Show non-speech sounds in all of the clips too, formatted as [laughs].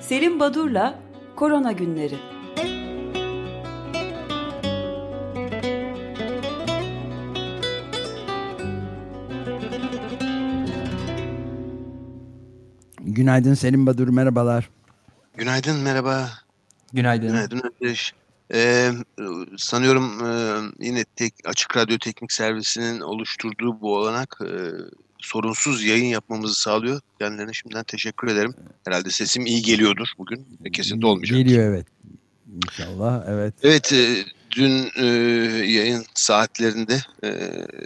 Selim Badur'la Korona Günleri Günaydın Selim Badur, merhabalar. Günaydın, merhaba. Günaydın. Günaydın Özdeş. Ee, sanıyorum e, yine tek, Açık Radyo Teknik Servisi'nin oluşturduğu bu olanak e, sorunsuz yayın yapmamızı sağlıyor. Kendilerine şimdiden teşekkür ederim. Herhalde sesim iyi geliyordur bugün. Kesinlikle olmayacak. Geliyor evet. İnşallah evet. Evet e, dün e, yayın saatlerinde e,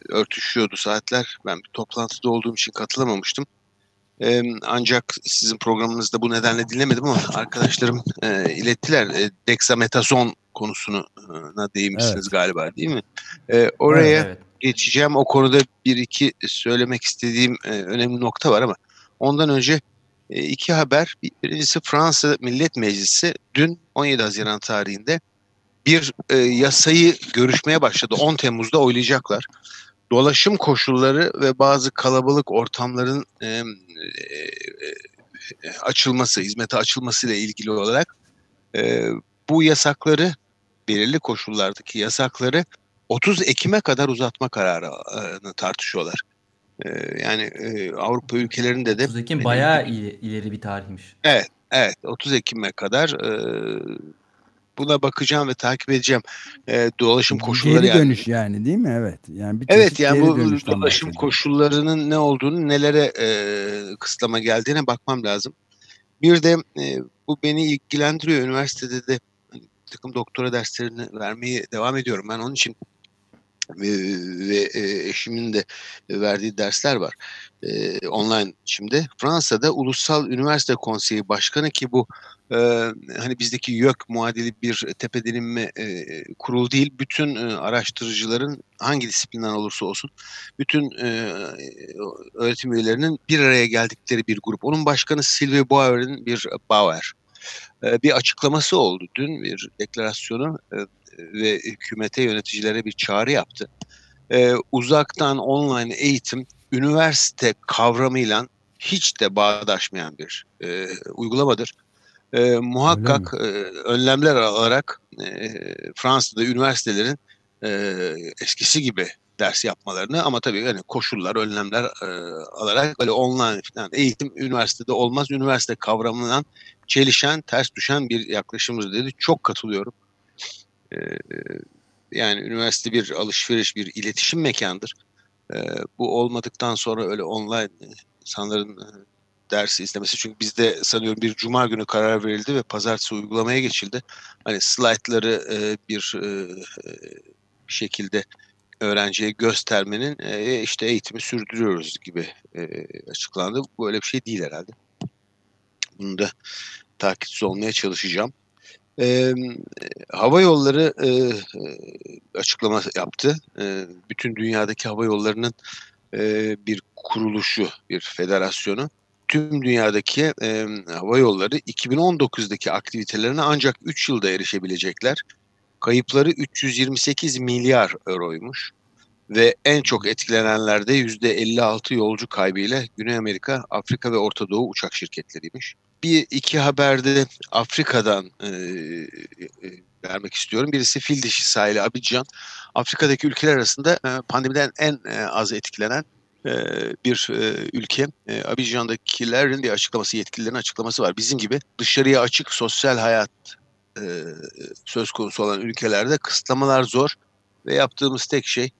örtüşüyordu saatler. Ben bir toplantıda olduğum için katılamamıştım. E, ancak sizin programınızda bu nedenle dinlemedim ama arkadaşlarım e, ilettiler. E, dexametazon konusuna değinmişsiniz evet. galiba değil mi? E, oraya evet, evet. geçeceğim. O konuda bir iki söylemek istediğim e, önemli nokta var ama ondan önce e, iki haber. Birincisi Fransa Millet Meclisi dün 17 Haziran tarihinde bir e, yasayı görüşmeye başladı. 10 Temmuz'da oylayacaklar dolaşım koşulları ve bazı kalabalık ortamların e, e, açılması, hizmete açılması ile ilgili olarak e, bu yasakları belirli koşullardaki yasakları 30 Ekim'e kadar uzatma kararını tartışıyorlar. E, yani e, Avrupa ülkelerinde de 30 Ekim bayağı ileri bir tarihmiş. Evet, evet 30 Ekim'e kadar e, buna bakacağım ve takip edeceğim. E, dolaşım koşulları geri dönüş yani. yani değil mi? Evet. Yani bir evet yani bu dolaşım koşullarının ne olduğunu, nelere e, kısıtlama geldiğine bakmam lazım. Bir de e, bu beni ilgilendiriyor. Üniversitede de hani, takım doktora derslerini vermeye devam ediyorum. Ben onun için ve, ve eşimin de verdiği dersler var e, online şimdi. Fransa'da Ulusal Üniversite Konseyi Başkanı ki bu e, hani bizdeki YÖK muadili bir tepedilinme e, kurul değil. Bütün e, araştırıcıların hangi disiplinden olursa olsun bütün e, öğretim üyelerinin bir araya geldikleri bir grup. Onun başkanı Sylvie Bauer'in bir Bauer. E, bir açıklaması oldu dün bir deklarasyonu e, ve hükümete yöneticilere bir çağrı yaptı. E, uzaktan online eğitim üniversite kavramıyla hiç de bağdaşmayan bir e, uygulamadır. E, muhakkak e, önlemler alarak e, Fransa'da üniversitelerin e, eskisi gibi ders yapmalarını ama tabii yani koşullar, önlemler e, alarak böyle online falan eğitim üniversitede olmaz. Üniversite kavramından çelişen, ters düşen bir yaklaşımız dedi. Çok katılıyorum. E, yani üniversite bir alışveriş, bir iletişim mekandır. E, bu olmadıktan sonra öyle online insanların e, dersi izlemesi. Çünkü bizde sanıyorum bir cuma günü karar verildi ve pazartesi uygulamaya geçildi. Hani slaytları e, bir e, bir şekilde öğrenciye göstermenin e, işte eğitimi sürdürüyoruz gibi e, açıklandı. Bu öyle bir şey değil herhalde. Bunu da takipsiz olmaya çalışacağım. E, hava yolları e, açıklama yaptı. E, bütün dünyadaki hava yollarının e, bir kuruluşu, bir federasyonu tüm dünyadaki e, hava yolları 2019'daki aktivitelerine ancak 3 yılda erişebilecekler. Kayıpları 328 milyar euroymuş ve en çok etkilenenlerde %56 yolcu kaybıyla Güney Amerika, Afrika ve Orta Doğu uçak şirketleriymiş bir iki haberde Afrika'dan e, e, vermek istiyorum. Birisi fil dişi sahili Abidjan. Afrika'daki ülkeler arasında e, pandemiden en e, az etkilenen e, bir e, ülke. E, Abidjan'dakilerin bir açıklaması, yetkililerin açıklaması var. Bizim gibi dışarıya açık sosyal hayat e, söz konusu olan ülkelerde kısıtlamalar zor ve yaptığımız tek şey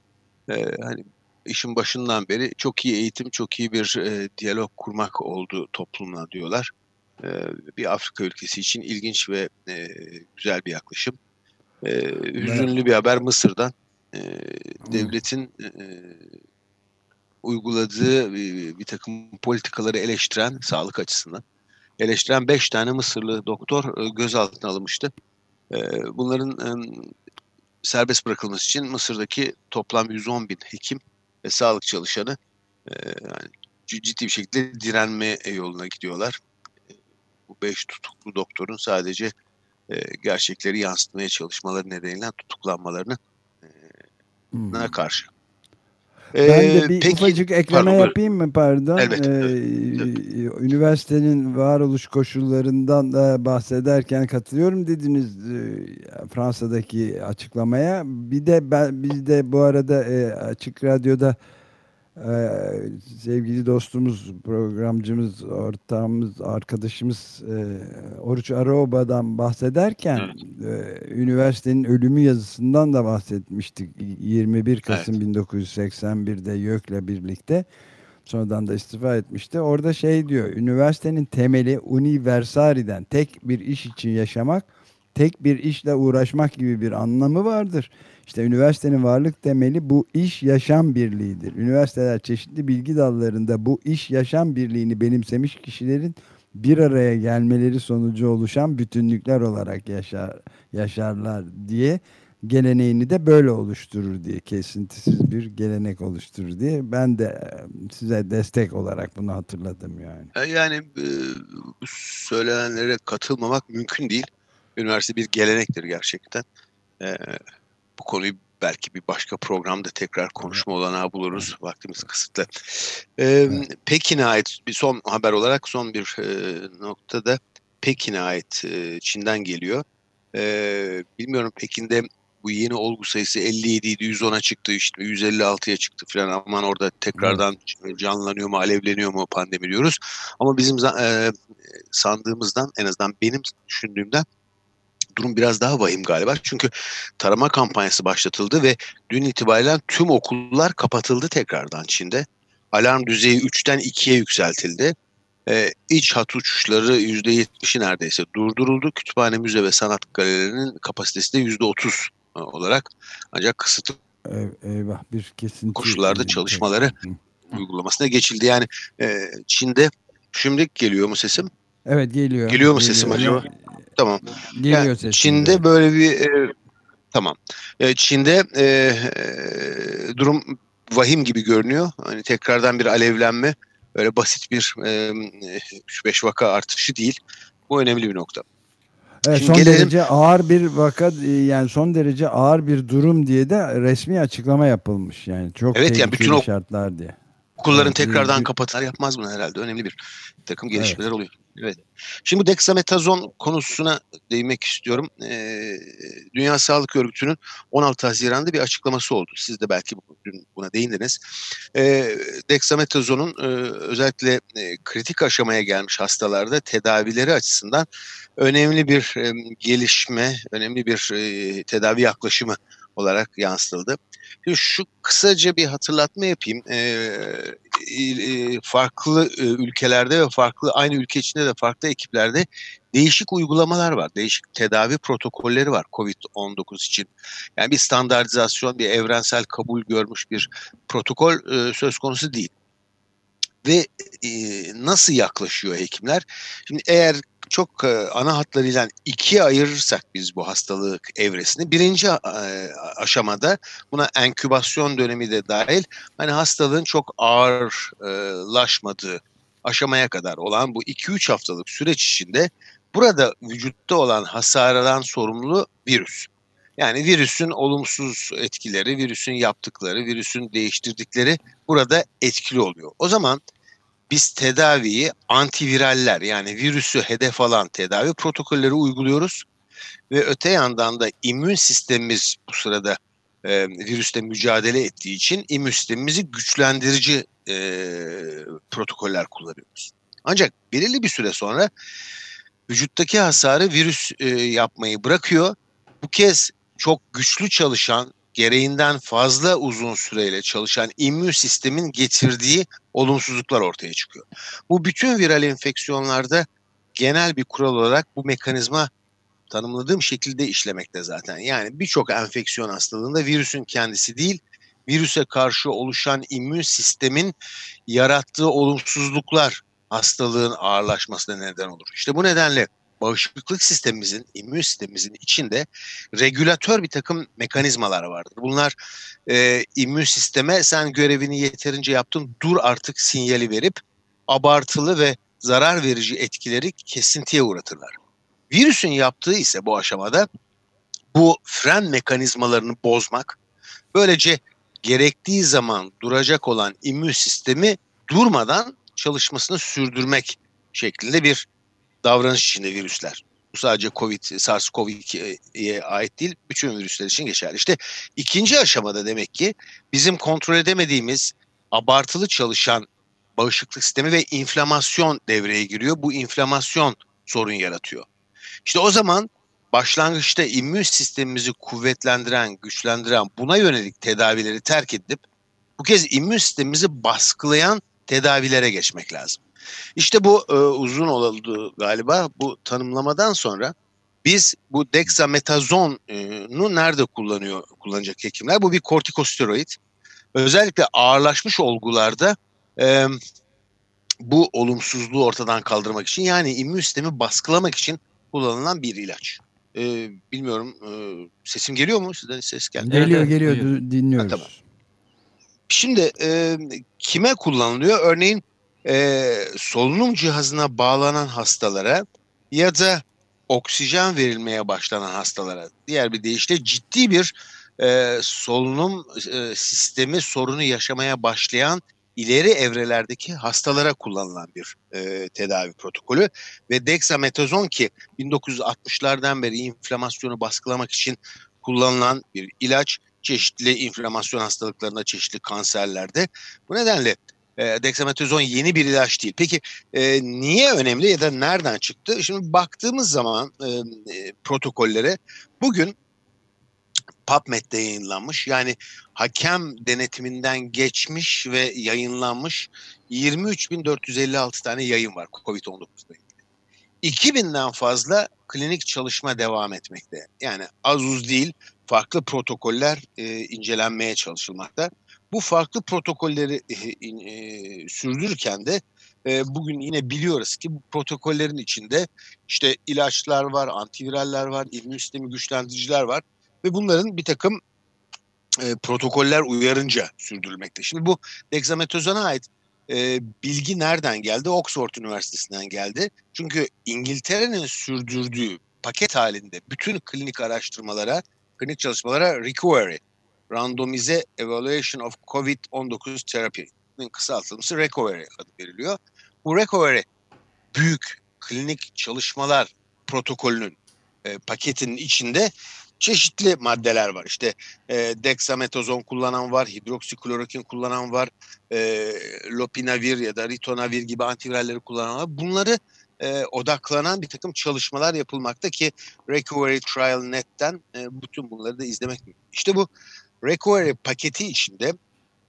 e, hani işin başından beri çok iyi eğitim, çok iyi bir e, diyalog kurmak oldu toplumla diyorlar. Ee, bir Afrika ülkesi için ilginç ve e, güzel bir yaklaşım. E, hüzünlü bir haber Mısır'dan. E, devletin e, uyguladığı bir, takım politikaları eleştiren sağlık açısından eleştiren 5 tane Mısırlı doktor e, gözaltına alınmıştı. E, bunların e, serbest bırakılması için Mısır'daki toplam 110 bin hekim ve sağlık çalışanı e, yani ciddi bir şekilde direnme yoluna gidiyorlar bu beş tutuklu doktorun sadece e, gerçekleri yansıtmaya çalışmaları nedeniyle tutuklanmalarına e, hmm. karşı. Ben de Ee, bir peki, ufacık ekleme pardon, yapayım mı pardon? Elbette, Ee, üniversitenin varoluş koşullarından da bahsederken katılıyorum dediniz e, Fransa'daki açıklamaya. Bir de ben biz de bu arada e, açık radyoda e, sevgili dostumuz, programcımız, ortağımız, arkadaşımız e, Oruç Araoba'dan bahsederken e, üniversitenin ölümü yazısından da bahsetmiştik. 21 Kasım 1981'de YÖK'le birlikte. Sonradan da istifa etmişti. Orada şey diyor, üniversitenin temeli universari'den tek bir iş için yaşamak, tek bir işle uğraşmak gibi bir anlamı vardır. İşte üniversitenin varlık temeli bu iş yaşam birliğidir. Üniversiteler çeşitli bilgi dallarında bu iş yaşam birliğini benimsemiş kişilerin bir araya gelmeleri sonucu oluşan bütünlükler olarak yaşar yaşarlar diye geleneğini de böyle oluşturur diye kesintisiz bir gelenek oluşturur diye ben de e, size destek olarak bunu hatırladım yani. E, Yani e, söylenenlere katılmamak mümkün değil. Üniversite bir gelenektir gerçekten. E, bu konuyu belki bir başka programda tekrar konuşma olanağı buluruz. Vaktimiz kısıtlı. E, Pekin'e ait bir son haber olarak son bir e, noktada Pekin'e ait e, Çin'den geliyor. E, bilmiyorum Pekin'de bu yeni olgu sayısı 57 idi 110'a çıktı işte 156'ya çıktı falan aman orada tekrardan canlanıyor mu alevleniyor mu pandemi diyoruz. Ama bizim e, sandığımızdan en azından benim düşündüğümden durum biraz daha vahim galiba. Çünkü tarama kampanyası başlatıldı ve dün itibariyle tüm okullar kapatıldı tekrardan Çin'de. Alarm düzeyi 3'ten 2'ye yükseltildi. Ee, iç hat uçuşları %70'i neredeyse durduruldu. Kütüphane, müze ve sanat galerilerinin kapasitesi de %30 olarak ancak kısıtlı Ey- Eyvah bir kesinti. Koşullarda çalışmaları uygulamasına geçildi. Yani e, Çin'de şimdi geliyor mu sesim? Evet geliyor. Geliyor mu sesim acaba? Tamam. Geliyor Yani. Çin'de böyle bir e, tamam. E, Çin'de e, e, durum vahim gibi görünüyor. Hani tekrardan bir alevlenme, öyle basit bir e, 3-5 vaka artışı değil. Bu önemli bir nokta. Evet, Şimdi son gelelim- derece ağır bir vaka e, yani son derece ağır bir durum diye de resmi açıklama yapılmış yani çok Evet, yani bütün o- şartlar diye. Okulların Evet, tekrardan kapatır yapmaz mı herhalde? Önemli bir takım gelişmeler oluyor. Evet. Şimdi bu dexametazon konusuna değinmek istiyorum. Ee, Dünya Sağlık Örgütü'nün 16 Haziran'da bir açıklaması oldu. Siz de belki dün buna değindiniz. Ee, dexametazonun e, özellikle e, kritik aşamaya gelmiş hastalarda tedavileri açısından önemli bir e, gelişme, önemli bir e, tedavi yaklaşımı olarak yansıtıldı. Şu kısaca bir hatırlatma yapayım. Ee, e, farklı e, ülkelerde ve farklı aynı ülke içinde de farklı ekiplerde değişik uygulamalar var. Değişik tedavi protokolleri var COVID-19 için. Yani bir standartizasyon, bir evrensel kabul görmüş bir protokol e, söz konusu değil. Ve e, nasıl yaklaşıyor hekimler? Şimdi eğer çok e, ana hatlarıyla ikiye ayırırsak biz bu hastalık evresini birinci e, aşamada buna enkübasyon dönemi de dahil hani hastalığın çok ağırlaşmadığı aşamaya kadar olan bu 2-3 haftalık süreç içinde burada vücutta olan hasardan sorumlu virüs. Yani virüsün olumsuz etkileri, virüsün yaptıkları, virüsün değiştirdikleri burada etkili oluyor. O zaman biz tedaviyi antiviraller yani virüsü hedef alan tedavi protokolleri uyguluyoruz ve öte yandan da immün sistemimiz bu sırada e, virüsle mücadele ettiği için immün sistemimizi güçlendirici e, protokoller kullanıyoruz. Ancak belirli bir süre sonra vücuttaki hasarı virüs e, yapmayı bırakıyor. Bu kez çok güçlü çalışan, gereğinden fazla uzun süreyle çalışan immün sistemin getirdiği olumsuzluklar ortaya çıkıyor. Bu bütün viral enfeksiyonlarda genel bir kural olarak bu mekanizma tanımladığım şekilde işlemekte zaten. Yani birçok enfeksiyon hastalığında virüsün kendisi değil, virüse karşı oluşan immün sistemin yarattığı olumsuzluklar hastalığın ağırlaşmasına neden olur. İşte bu nedenle bağışıklık sistemimizin, immün sistemimizin içinde regülatör bir takım mekanizmalar vardır. Bunlar e, immün sisteme sen görevini yeterince yaptın dur artık sinyali verip abartılı ve zarar verici etkileri kesintiye uğratırlar. Virüsün yaptığı ise bu aşamada bu fren mekanizmalarını bozmak, böylece gerektiği zaman duracak olan immün sistemi durmadan çalışmasını sürdürmek şeklinde bir davranış içinde virüsler. Bu sadece Covid, SARS-CoV-2'ye ait değil, bütün virüsler için geçerli. İşte ikinci aşamada demek ki bizim kontrol edemediğimiz abartılı çalışan bağışıklık sistemi ve inflamasyon devreye giriyor. Bu inflamasyon sorun yaratıyor. İşte o zaman başlangıçta immün sistemimizi kuvvetlendiren, güçlendiren buna yönelik tedavileri terk edip bu kez immün sistemimizi baskılayan tedavilere geçmek lazım. İşte bu e, uzun oldu galiba bu tanımlamadan sonra biz bu dexametazonu nerede kullanıyor kullanacak hekimler? Bu bir kortikosteroid. Özellikle ağırlaşmış olgularda e, bu olumsuzluğu ortadan kaldırmak için yani immün sistemi baskılamak için kullanılan bir ilaç. E, bilmiyorum e, sesim geliyor mu? Sizden ses geldi. Geliyor evet, geliyor duyuyor. dinliyoruz. Ha, tamam. Şimdi e, kime kullanılıyor? Örneğin e, solunum cihazına bağlanan hastalara ya da oksijen verilmeye başlanan hastalara diğer bir deyişle ciddi bir e, solunum e, sistemi sorunu yaşamaya başlayan ileri evrelerdeki hastalara kullanılan bir e, tedavi protokolü ve dexametazon ki 1960'lardan beri inflamasyonu baskılamak için kullanılan bir ilaç çeşitli inflamasyon hastalıklarında çeşitli kanserlerde. Bu nedenle e, dexametazon yeni bir ilaç değil. Peki e, niye önemli ya da nereden çıktı? Şimdi baktığımız zaman e, e, protokollere bugün PubMed'de yayınlanmış. Yani hakem denetiminden geçmiş ve yayınlanmış 23.456 tane yayın var COVID-19'da. 2000'den fazla klinik çalışma devam etmekte. Yani az uz değil farklı protokoller e, incelenmeye çalışılmakta. Bu farklı protokolleri e, sürdürürken de e, bugün yine biliyoruz ki bu protokollerin içinde işte ilaçlar var, antiviraller var, immün sistemi güçlendiriciler var ve bunların bir takım e, protokoller uyarınca sürdürülmekte. Şimdi bu dexametazona ait e, bilgi nereden geldi? Oxford Üniversitesi'nden geldi. Çünkü İngiltere'nin sürdürdüğü paket halinde bütün klinik araştırmalara, klinik çalışmalara recovery Randomize Evaluation of COVID-19 Therapy'nin kısaltılması recovery adı veriliyor. Bu recovery büyük klinik çalışmalar protokolünün e, paketinin içinde çeşitli maddeler var. İşte e, dexametazon kullanan var, hidroksiklorokin kullanan var, e, lopinavir ya da ritonavir gibi antiviralleri kullanan var. Bunları e, odaklanan bir takım çalışmalar yapılmakta ki Recovery Trial Net'ten e, bütün bunları da izlemek mümkün. İşte bu Recovery paketi içinde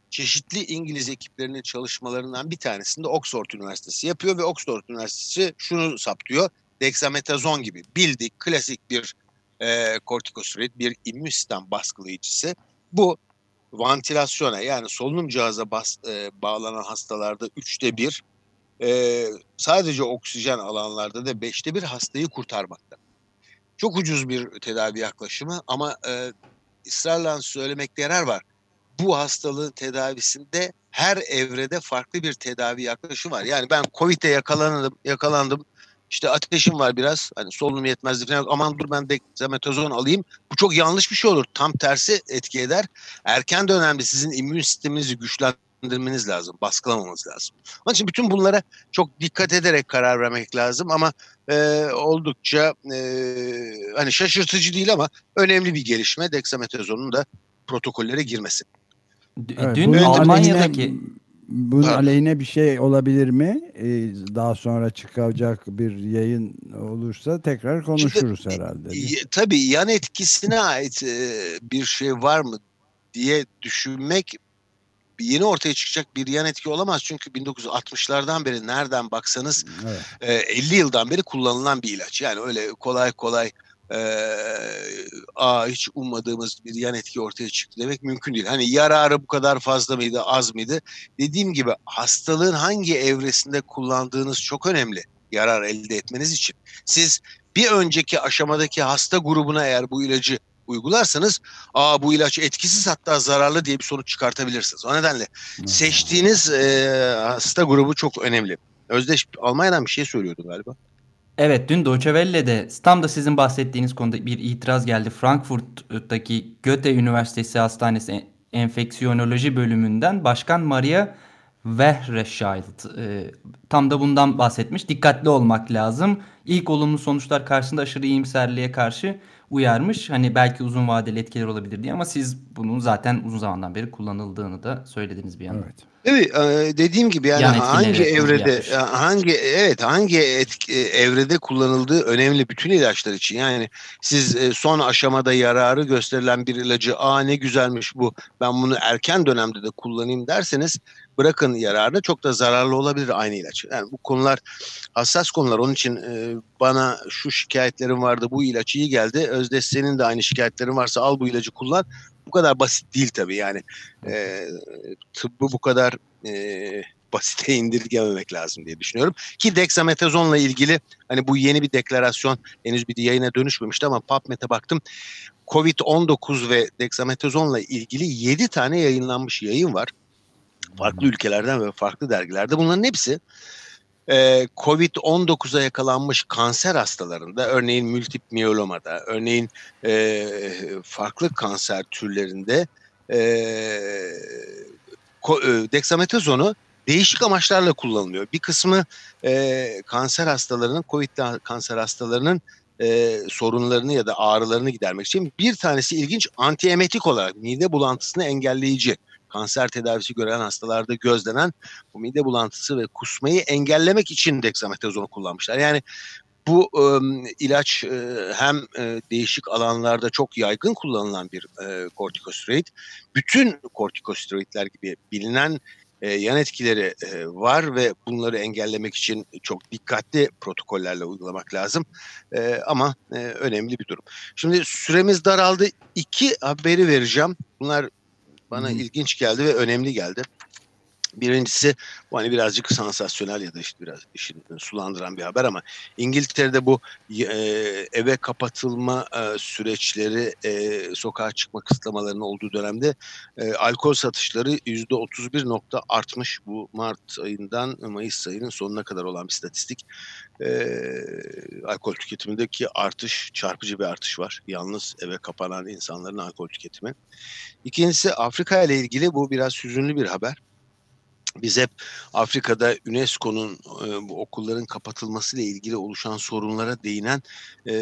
çeşitli İngiliz ekiplerinin çalışmalarından bir tanesinde Oxford Üniversitesi yapıyor ve Oxford Üniversitesi şunu saptıyor. Dexametazon gibi bildik klasik bir e, kortikosteroid, bir immün sistem baskılayıcısı. Bu ventilasyona yani solunum cihaza bas, e, bağlanan hastalarda üçte bir, e, sadece oksijen alanlarda da beşte bir hastayı kurtarmakta. Çok ucuz bir tedavi yaklaşımı ama e, ısrarla söylemekte yarar var. Bu hastalığın tedavisinde her evrede farklı bir tedavi yaklaşımı var. Yani ben Covid'e yakalandım, yakalandım. İşte ateşim var biraz. Hani solunum yetmezdi falan. Aman dur ben dexametazon alayım. Bu çok yanlış bir şey olur. Tam tersi etki eder. Erken dönemde sizin immün sisteminizi güçlendirmeniz lazım. Baskılamamanız lazım. Onun için bütün bunlara çok dikkat ederek karar vermek lazım ama e, oldukça e, hani şaşırtıcı değil ama önemli bir gelişme dexametazonun da protokollere girmesi. Evet, Dün Almanya'daki bunun Pardon. aleyhine bir şey olabilir mi? Ee, daha sonra çıkacak bir yayın olursa tekrar konuşuruz Şimdi, herhalde. E, tabii yan etkisine ait e, bir şey var mı diye düşünmek yeni ortaya çıkacak bir yan etki olamaz. Çünkü 1960'lardan beri nereden baksanız evet. e, 50 yıldan beri kullanılan bir ilaç. Yani öyle kolay kolay e, aa hiç ummadığımız bir yan etki ortaya çıktı demek mümkün değil. Hani yararı bu kadar fazla mıydı az mıydı? Dediğim gibi hastalığın hangi evresinde kullandığınız çok önemli yarar elde etmeniz için. Siz bir önceki aşamadaki hasta grubuna eğer bu ilacı uygularsanız aa bu ilaç etkisiz hatta zararlı diye bir sonuç çıkartabilirsiniz. O nedenle seçtiğiniz e, hasta grubu çok önemli. Özdeş Almanya'dan bir şey söylüyordu galiba. Evet dün Deutsche Welle'de tam da sizin bahsettiğiniz konuda bir itiraz geldi. Frankfurt'taki Goethe Üniversitesi Hastanesi enfeksiyoloji bölümünden Başkan Maria Wehreschild e, tam da bundan bahsetmiş. Dikkatli olmak lazım. İlk olumlu sonuçlar karşısında aşırı iyimserliğe karşı uyarmış. Hani belki uzun vadeli etkiler olabilir diye ama siz bunun zaten uzun zamandan beri kullanıldığını da söylediniz bir yandan. Evet. Evet dediğim gibi yani Yan hangi evrede yapmış. hangi evet hangi etki, evrede kullanıldığı önemli bütün ilaçlar için. Yani siz e, son aşamada yararı gösterilen bir ilacı aa ne güzelmiş bu ben bunu erken dönemde de kullanayım derseniz bırakın yararını çok da zararlı olabilir aynı ilaç. Yani bu konular hassas konular. Onun için e, bana şu şikayetlerim vardı bu ilaç iyi geldi. Özdeş senin de aynı şikayetlerin varsa al bu ilacı kullan. Bu kadar basit değil tabii yani. E, tıbbı bu kadar e, basite indirgememek lazım diye düşünüyorum. Ki dexametazonla ilgili hani bu yeni bir deklarasyon henüz bir yayına dönüşmemişti ama PubMed'e baktım. Covid-19 ve dexametazonla ilgili 7 tane yayınlanmış yayın var. Farklı ülkelerden ve farklı dergilerde. Bunların hepsi e, Covid-19'a yakalanmış kanser hastalarında, örneğin multip miyelomada, örneğin e, farklı kanser türlerinde e, e, dexametazonu değişik amaçlarla kullanılıyor. Bir kısmı e, kanser hastalarının, Covid kanser hastalarının e, sorunlarını ya da ağrılarını gidermek için. Bir tanesi ilginç antiemetik olarak mide bulantısını engelleyici kanser tedavisi gören hastalarda gözlenen bu mide bulantısı ve kusmayı engellemek için dexametazonu kullanmışlar. Yani bu e, ilaç e, hem e, değişik alanlarda çok yaygın kullanılan bir e, kortikosteroid. Bütün kortikosteroidler gibi bilinen e, yan etkileri e, var ve bunları engellemek için çok dikkatli protokollerle uygulamak lazım. E, ama e, önemli bir durum. Şimdi süremiz daraldı. İki haberi vereceğim. Bunlar bana hmm. ilginç geldi ve önemli geldi. Birincisi bu hani birazcık sansasyonel ya da işte biraz işin sulandıran bir haber ama İngiltere'de bu e, eve kapatılma e, süreçleri e, sokağa çıkma kısıtlamalarının olduğu dönemde e, alkol satışları yüzde 31 nokta artmış. Bu Mart ayından Mayıs ayının sonuna kadar olan bir statistik. E, alkol tüketimindeki artış çarpıcı bir artış var. Yalnız eve kapanan insanların alkol tüketimi. İkincisi Afrika ile ilgili bu biraz hüzünlü bir haber. Biz hep Afrika'da UNESCO'nun e, bu okulların kapatılmasıyla ilgili oluşan sorunlara değinen e,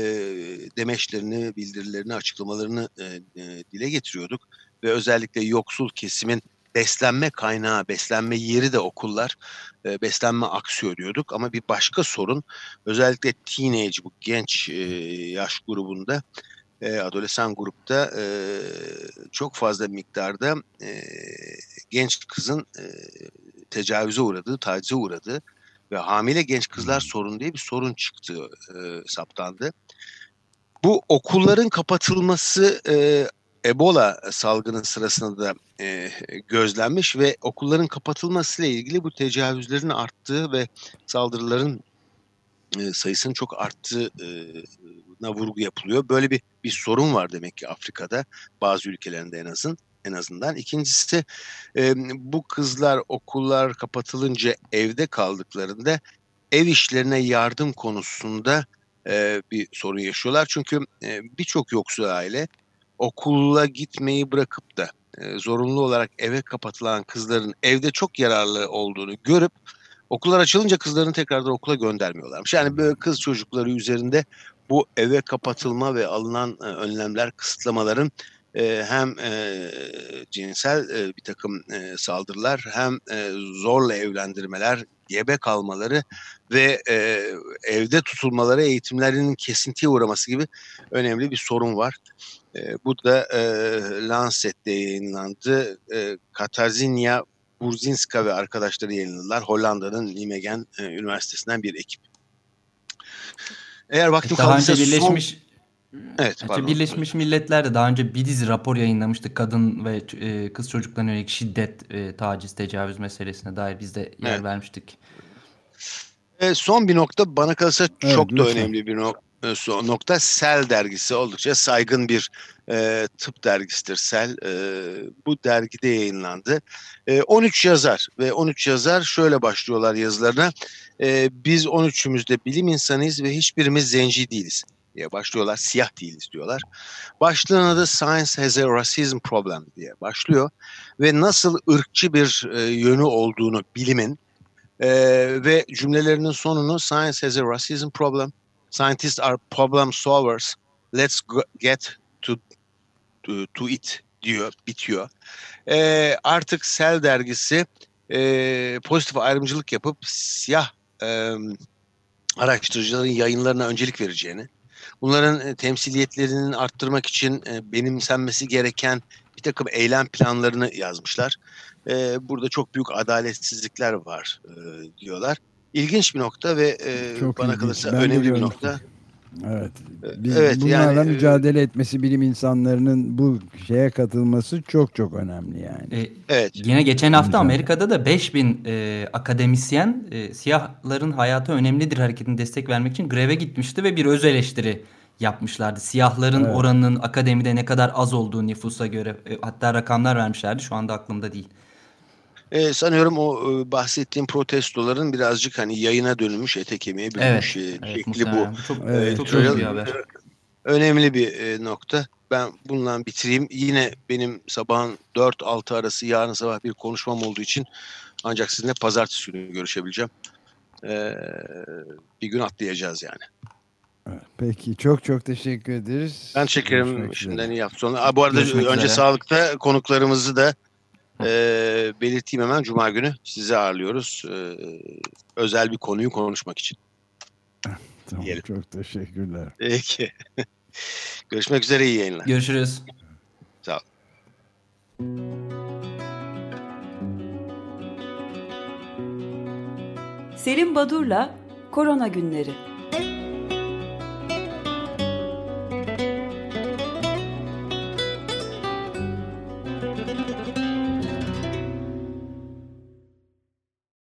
demeçlerini, bildirilerini, açıklamalarını e, e, dile getiriyorduk. Ve özellikle yoksul kesimin beslenme kaynağı, beslenme yeri de okullar, e, beslenme aksıyor diyorduk. Ama bir başka sorun özellikle teenage bu genç e, yaş grubunda e, adolesan grupta e, çok fazla miktarda e, genç kızın e, tecavüze uğradığı, tacize uğradığı ve hamile genç kızlar hmm. sorun diye bir sorun çıktı, e, saptandı. Bu okulların kapatılması e, Ebola salgını sırasında da e, gözlenmiş ve okulların kapatılmasıyla ilgili bu tecavüzlerin arttığı ve saldırıların e, sayısının çok arttığına vurgu yapılıyor. Böyle bir bir sorun var demek ki Afrika'da bazı ülkelerinde en azın en azından. İkincisi e, bu kızlar okullar kapatılınca evde kaldıklarında ev işlerine yardım konusunda e, bir sorun yaşıyorlar. Çünkü e, birçok yoksul aile okula gitmeyi bırakıp da e, zorunlu olarak eve kapatılan kızların evde çok yararlı olduğunu görüp okullar açılınca kızlarını tekrardan okula göndermiyorlarmış. Yani böyle kız çocukları üzerinde bu eve kapatılma ve alınan e, önlemler, kısıtlamaların e, hem e, cinsel bir takım saldırılar hem zorla evlendirmeler, gebe kalmaları ve evde tutulmaları eğitimlerinin kesintiye uğraması gibi önemli bir sorun var. Bu da Lancet'te yayınlandı. E, Katarzynia Burzinska ve arkadaşları yayınladılar. Hollanda'nın Nijmegen Üniversitesi'nden bir ekip. Eğer vaktim daha kaldıysa önce Birleşmiş son... Evet, pardon. Birleşmiş Milletler de daha önce bir dizi rapor yayınlamıştı. Kadın ve e, kız çocuklarına yönelik şiddet, e, taciz, tecavüz meselesine dair biz de yer evet. vermiştik. E, son bir nokta bana kalırsa evet, çok da önemli bir nokta nokta Sel dergisi oldukça saygın bir e, tıp dergisidir Sel. E, bu dergide yayınlandı. E, 13 yazar ve 13 yazar şöyle başlıyorlar yazılarına. E, biz 13'ümüzde bilim insanıyız ve hiçbirimiz zenci değiliz. diye başlıyorlar. Siyah değiliz diyorlar. Başlığın adı Science has a racism problem diye başlıyor. Ve nasıl ırkçı bir e, yönü olduğunu bilimin e, ve cümlelerinin sonunu Science has a racism problem. Scientists are problem solvers. Let's get to, to, to it diyor, bitiyor. E, artık Cell dergisi e, pozitif ayrımcılık yapıp siyah e, araştırıcıların yayınlarına öncelik vereceğini, bunların e, temsiliyetlerinin arttırmak için e, benimsenmesi gereken bir takım eylem planlarını yazmışlar. E, burada çok büyük adaletsizlikler var diyorlar. İlginç bir nokta ve e, çok bana kalırsa önemli bir nokta. Evet. Biz evet, bunlarla yani, mücadele etmesi bilim insanlarının bu şeye katılması çok çok önemli yani. E, evet. Yine geçen hafta Amerika'da da 5000 e, akademisyen e, siyahların hayatı önemlidir hareketine destek vermek için greve gitmişti ve bir öz eleştiri yapmışlardı. Siyahların evet. oranının akademide ne kadar az olduğu nüfusa göre e, hatta rakamlar vermişlerdi. Şu anda aklımda değil. Ee, sanıyorum o e, bahsettiğim protestoların birazcık hani yayına dönülmüş ete kemiğe bürünmüş evet, e, şekli bu. Çok, evet, çok, bir haber. Önemli bir e, nokta. Ben bununla bitireyim. Yine benim sabahın 4-6 arası yarın sabah bir konuşmam olduğu için ancak sizinle pazartesi günü görüşebileceğim. Ee, bir gün atlayacağız yani. Peki çok çok teşekkür ederiz. Ben çekerim şimdiden iyi hafta sonu. bu arada Görüşmek önce üzere. sağlıkta konuklarımızı da e, belirteyim hemen Cuma günü sizi ağırlıyoruz. E, özel bir konuyu konuşmak için. [laughs] Tamam, Diyelim. çok teşekkürler. Peki. [laughs] Görüşmek üzere iyi yayınlar. Görüşürüz. Sağ ol. Selim Badur'la Korona Günleri